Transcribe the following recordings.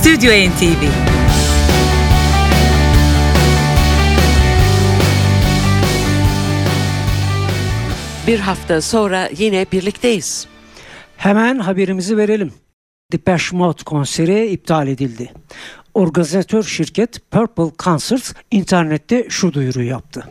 Stüdyo NTV Bir hafta sonra yine birlikteyiz. Hemen haberimizi verelim. Depeche Mode konseri iptal edildi. Organizatör şirket Purple Concerts internette şu duyuru yaptı.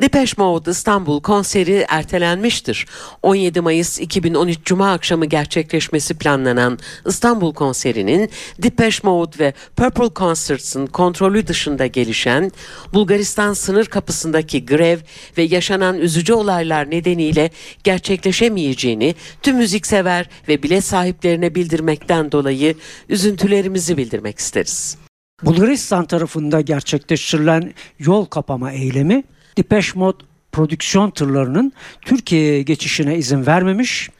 Depeche Mode İstanbul konseri ertelenmiştir. 17 Mayıs 2013 Cuma akşamı gerçekleşmesi planlanan İstanbul konserinin Depeche Mode ve Purple Concerts'ın kontrolü dışında gelişen Bulgaristan sınır kapısındaki grev ve yaşanan üzücü olaylar nedeniyle gerçekleşemeyeceğini tüm müziksever ve bilet sahiplerine bildirmekten dolayı üzüntülerimizi bildirmek isteriz. Bulgaristan tarafında gerçekleştirilen yol kapama eylemi Depeche Mode prodüksiyon tırlarının Türkiye'ye geçişine izin vermemiş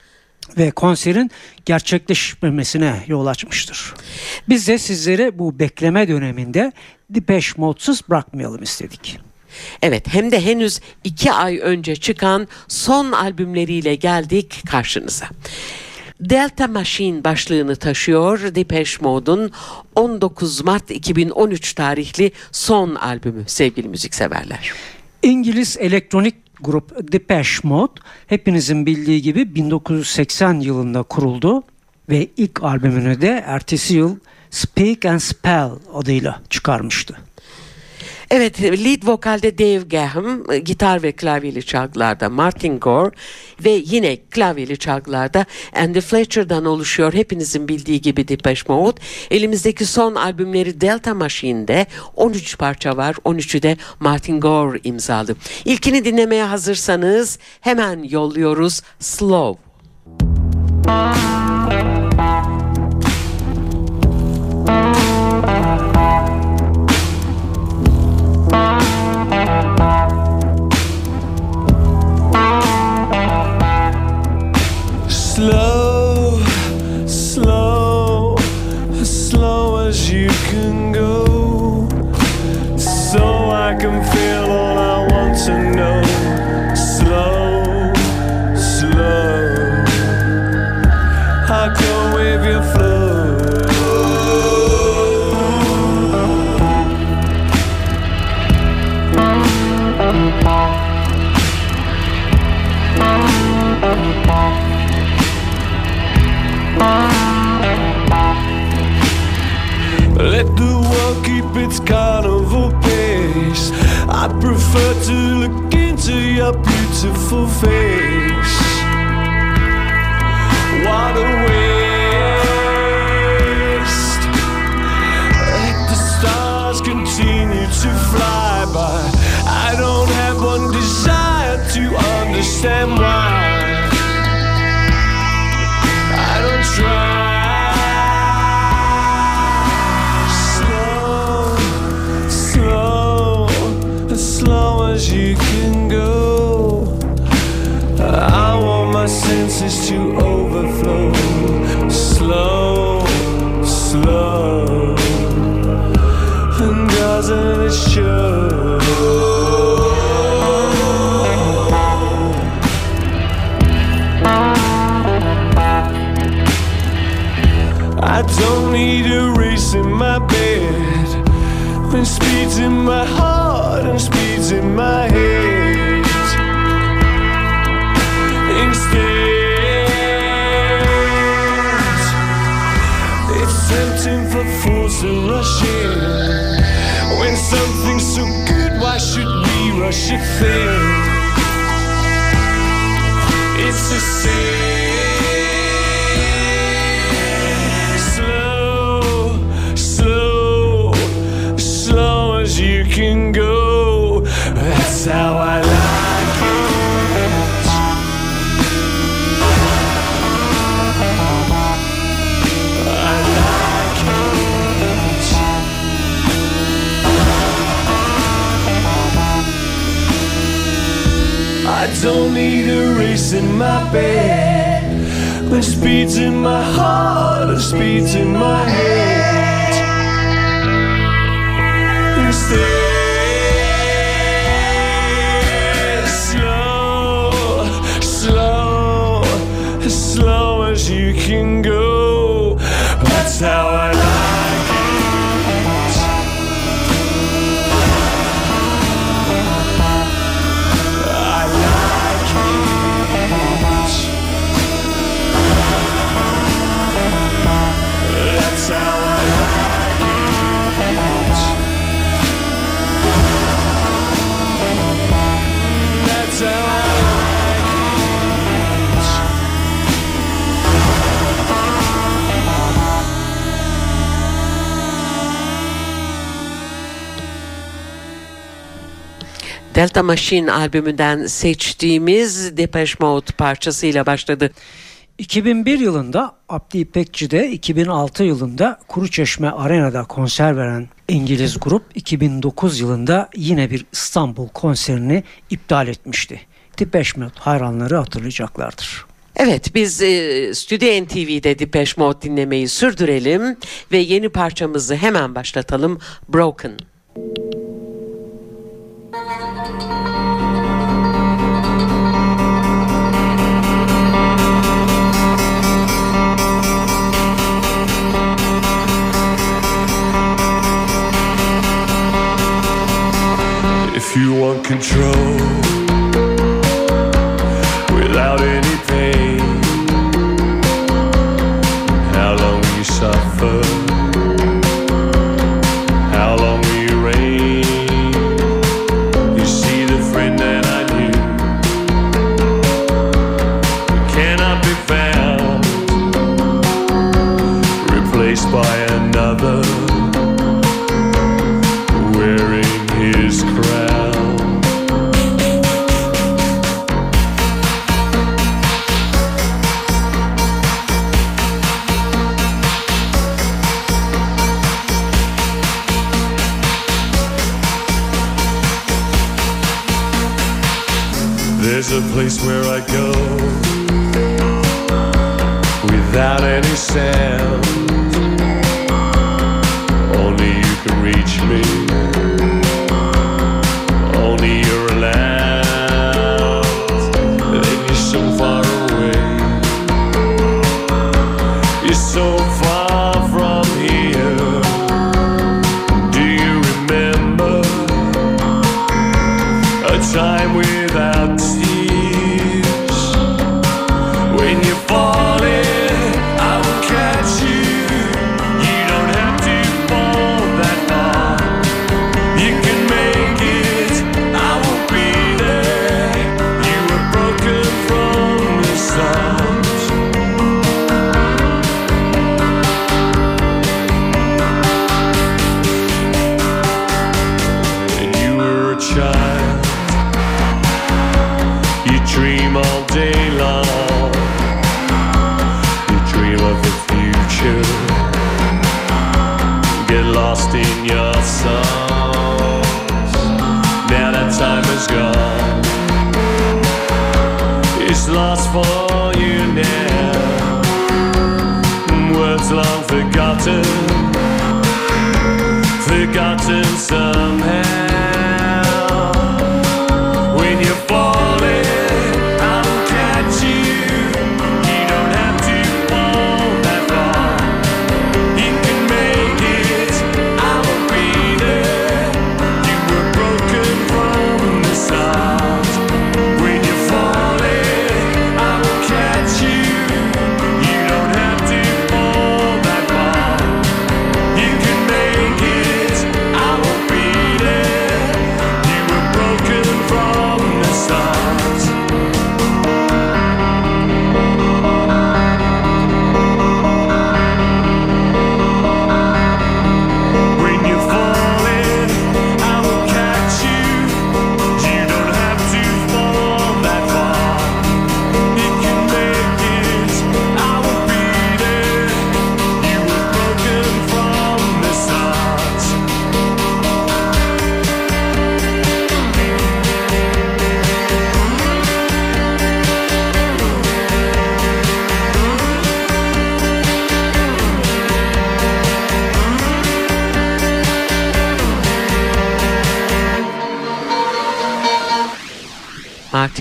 ve konserin gerçekleşmemesine yol açmıştır. Biz de sizlere bu bekleme döneminde Depeche Mode'suz bırakmayalım istedik. Evet hem de henüz iki ay önce çıkan son albümleriyle geldik karşınıza. Delta Machine başlığını taşıyor Depeche Mode'un 19 Mart 2013 tarihli son albümü sevgili müzikseverler. İngiliz elektronik grup Depeche Mode hepinizin bildiği gibi 1980 yılında kuruldu ve ilk albümünü de ertesi yıl Speak and Spell adıyla çıkarmıştı. Evet lead vokalde Dave Gahan, gitar ve klavyeli çalgılarda Martin Gore ve yine klavyeli çalgılarda Andy Fletcher'dan oluşuyor. Hepinizin bildiği gibi Depeche Mode. Elimizdeki son albümleri Delta Machine'de 13 parça var. 13'ü de Martin Gore imzalı. İlkini dinlemeye hazırsanız hemen yolluyoruz Slow. Slow, its carnival pace. I prefer to look into your beautiful face. What a waste. I don't need a race in my bed when speed's in my heart and speed's in my head. Instead, it's tempting for fools to rush in when something's so good. Why should we rush it thin? It's the same. Don't need a race in my bed. When speed's in my heart and speed's in my head. Instead, slow, slow, as slow as you can go. That's how Delta Machine albümünden seçtiğimiz Depeche Mode parçasıyla başladı. 2001 yılında Abdi İpekçi'de, 2006 yılında Kuruçeşme Arena'da konser veren İngiliz grup 2009 yılında yine bir İstanbul konserini iptal etmişti. Depeche Mode hayranları hatırlayacaklardır. Evet biz e, Stüdyo NTV'de Depeche Mode dinlemeyi sürdürelim ve yeni parçamızı hemen başlatalım. Broken. If you want control. Without any to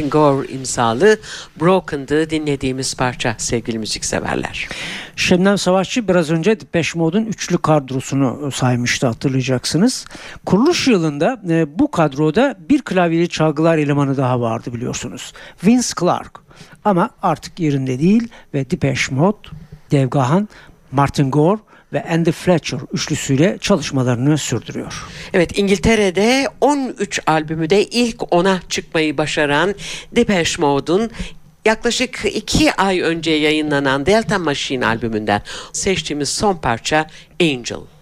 Martin Gore imzalı Broken'dı dinlediğimiz parça sevgili müzikseverler. Şebnem Savaşçı biraz önce Depeche Mode'un üçlü kadrosunu saymıştı hatırlayacaksınız. Kuruluş yılında e, bu kadroda bir klavyeli çalgılar elemanı daha vardı biliyorsunuz. Vince Clark. Ama artık yerinde değil ve Depeche Mode, Dave Gahan, Martin Gore ve Andy Fletcher üçlüsüyle çalışmalarını sürdürüyor. Evet İngiltere'de 13 albümü de ilk 10'a çıkmayı başaran Depeche Mode'un yaklaşık 2 ay önce yayınlanan Delta Machine albümünden seçtiğimiz son parça Angel.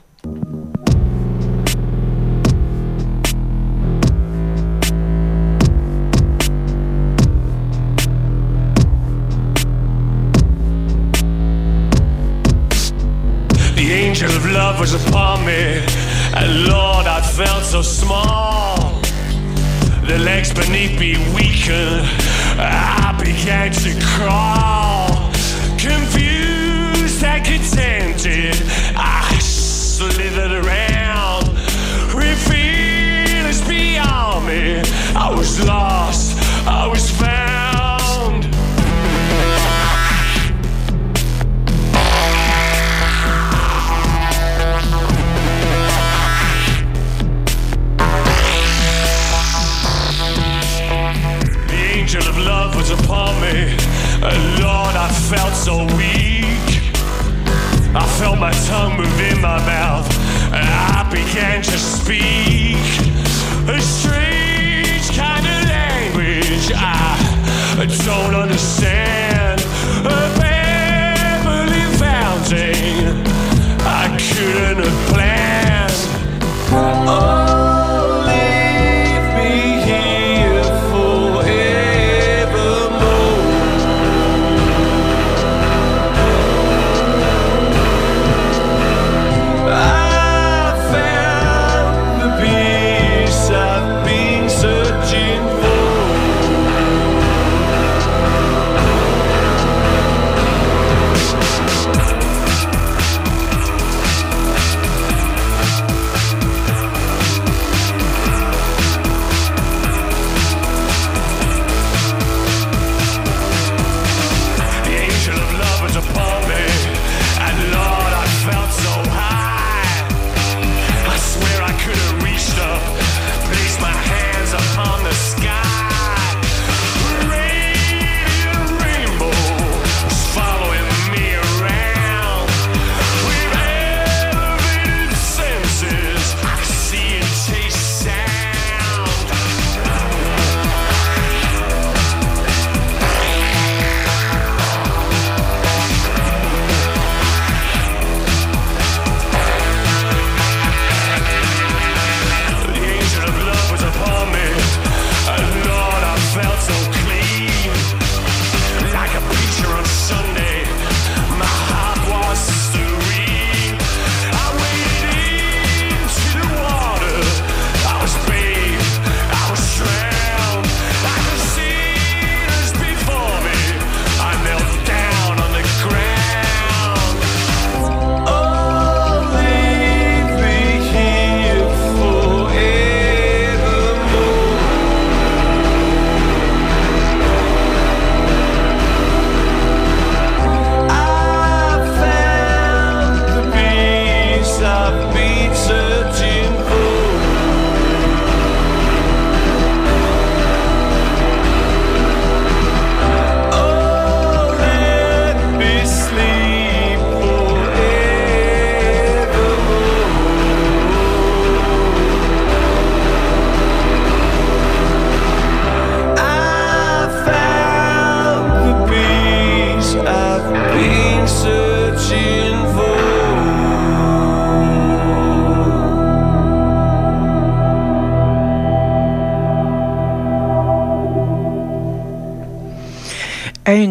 Was upon me, and Lord, I felt so small. The legs beneath me weakened, I began to crawl. Confused and contented, I slithered around. With feelings beyond me, I was lost, I was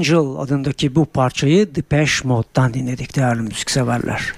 Angel adındaki bu parçayı Depeche Mode'dan dinledik değerli müzikseverler.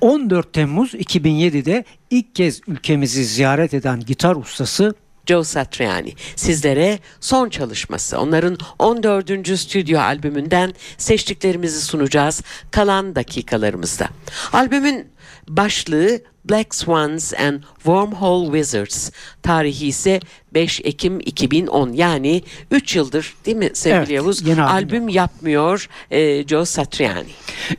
14 Temmuz 2007'de ilk kez ülkemizi ziyaret eden gitar ustası Joe Satriani sizlere son çalışması onların 14. stüdyo albümünden seçtiklerimizi sunacağız kalan dakikalarımızda. Albümün başlığı Black Swans and Wormhole Wizards tarihi ise 5 Ekim 2010 yani 3 yıldır değil mi sevgili Evet, Yavuz yeni albüm albüm yapmıyor e, Joe Satriani.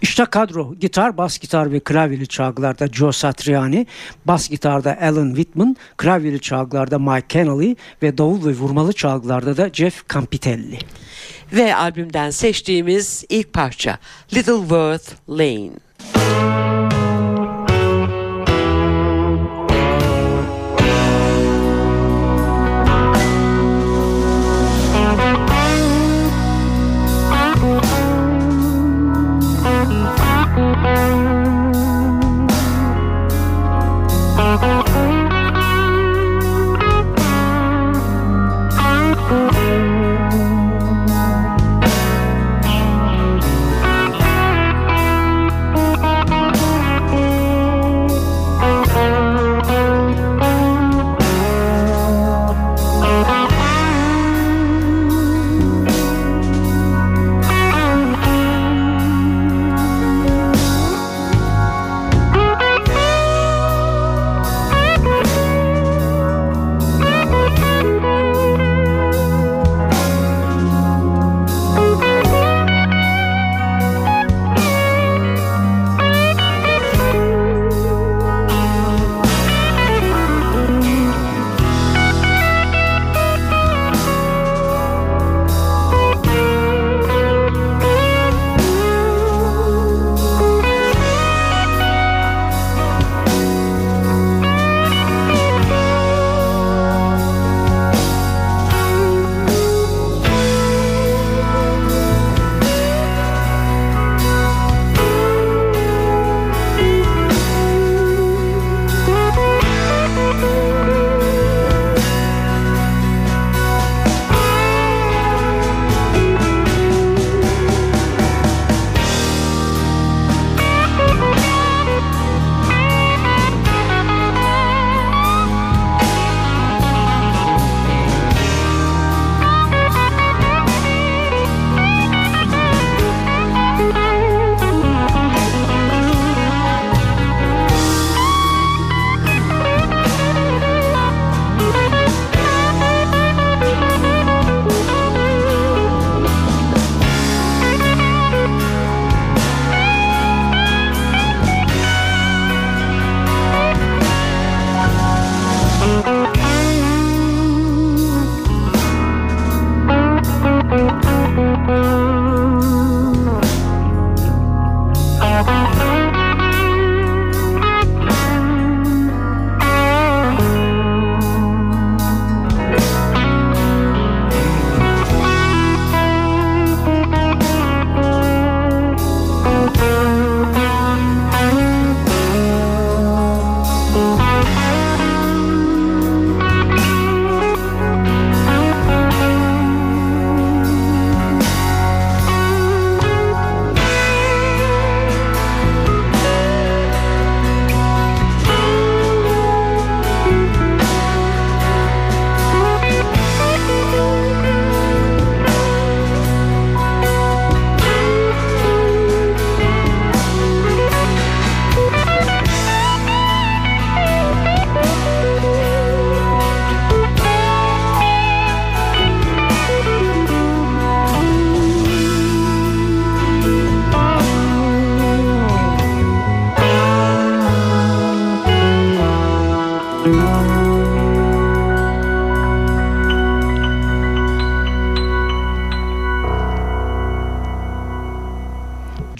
İşte kadro gitar, bas gitar ve klavyeli çalgılarda Joe Satriani, bas gitarda Alan Whitman, klavyeli çalgılarda Mike Kennelly ve davul ve vurmalı çalgılarda da Jeff Campitelli. Ve albümden seçtiğimiz ilk parça Littleworth Lane.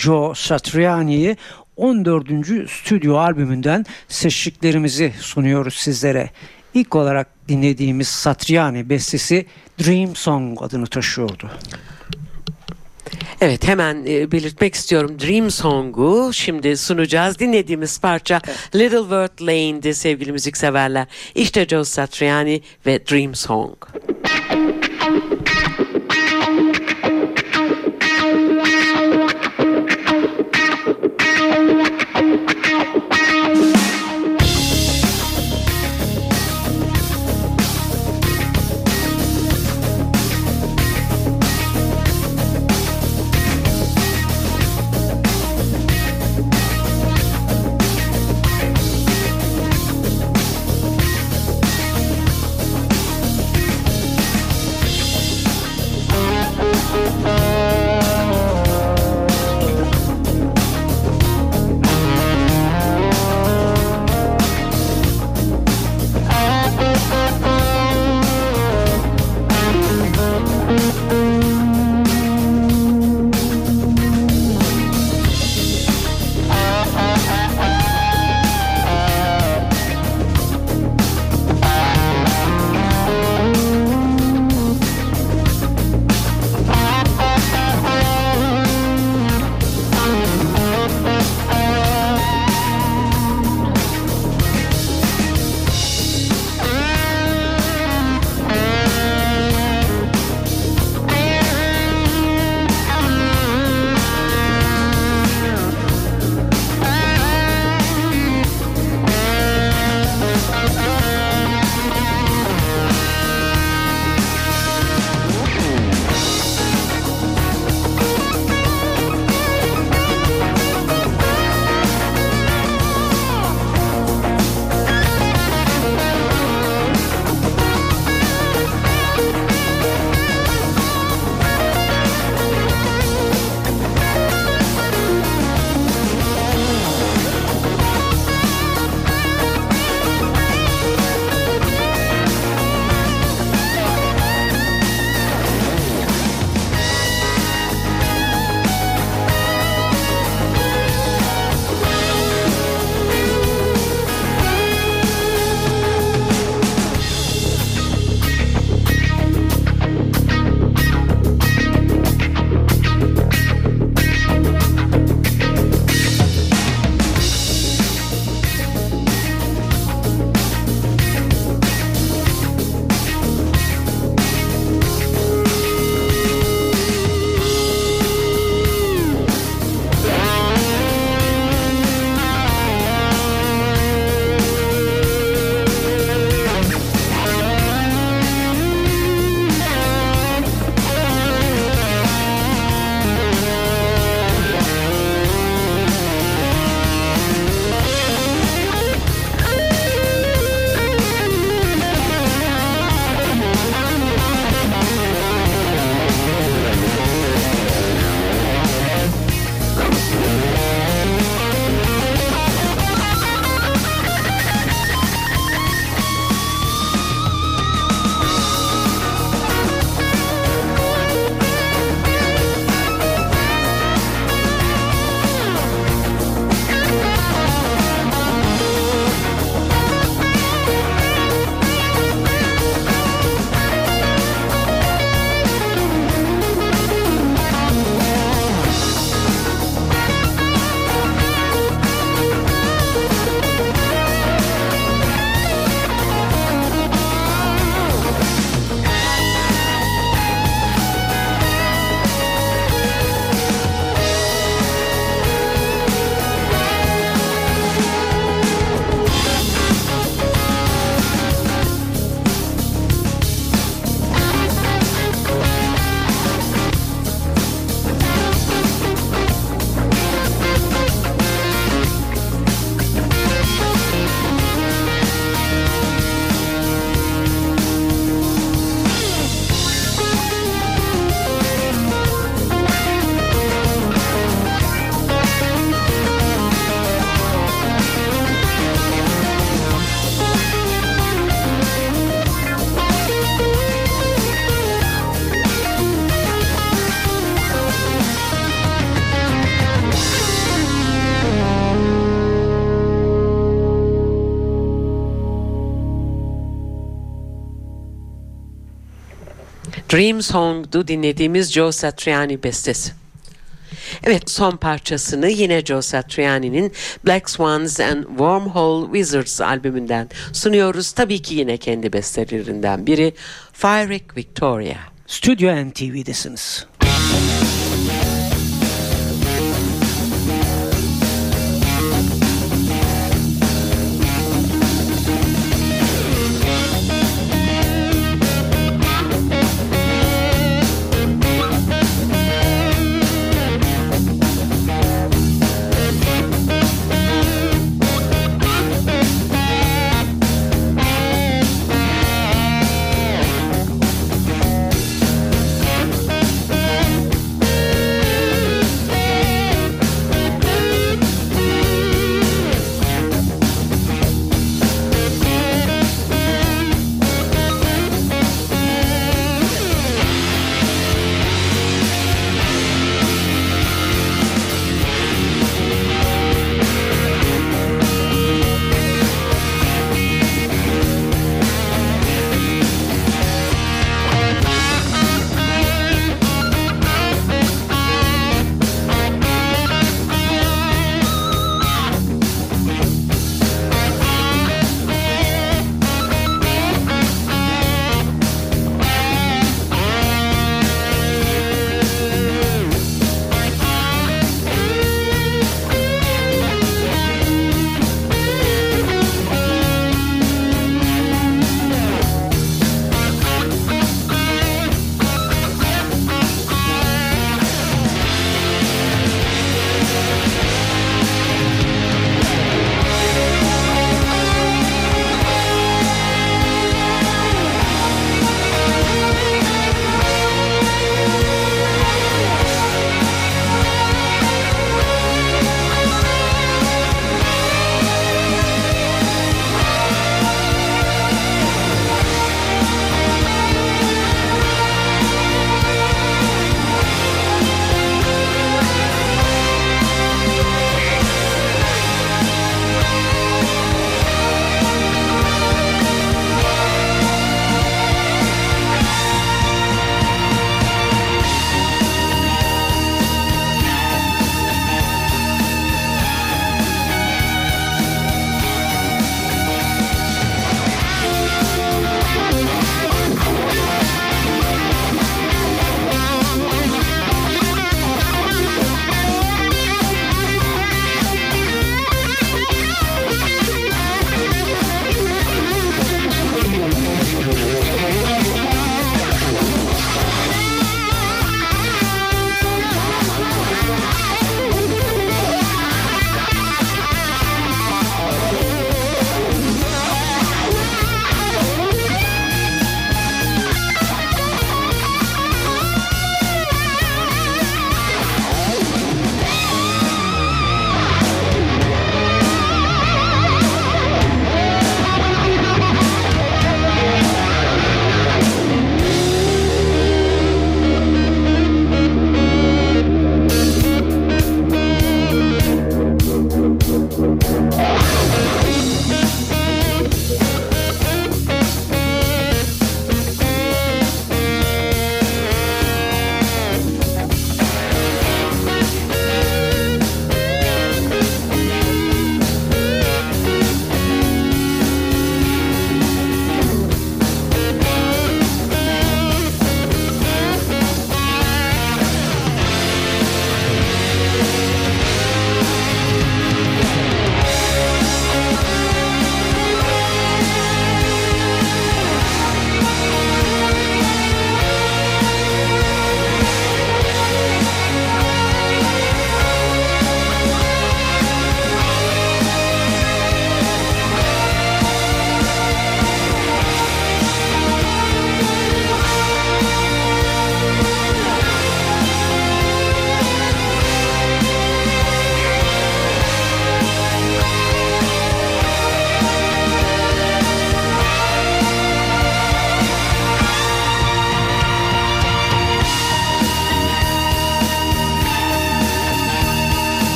Joe Satriani'yi 14. stüdyo albümünden seçtiklerimizi sunuyoruz sizlere. İlk olarak dinlediğimiz Satriani bestesi Dream Song adını taşıyordu. Evet hemen e, belirtmek istiyorum Dream Song'u şimdi sunacağız. Dinlediğimiz parça Little Word Lane'di sevgili müzikseverler. İşte Joe Satriani ve Dream Song. Dream Song'du dinlediğimiz Joe Satriani bestesi. Evet son parçasını yine Joe Satriani'nin Black Swans and Wormhole Wizards albümünden sunuyoruz. Tabii ki yine kendi bestelerinden biri Fyrick Victoria. Stüdyo NTV'desiniz.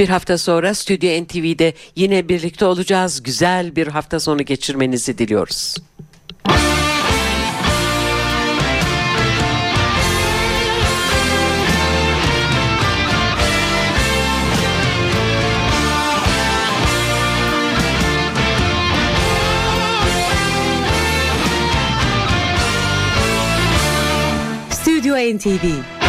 Bir hafta sonra Stüdyo NTV'de yine birlikte olacağız. Güzel bir hafta sonu geçirmenizi diliyoruz. Stüdyo NTV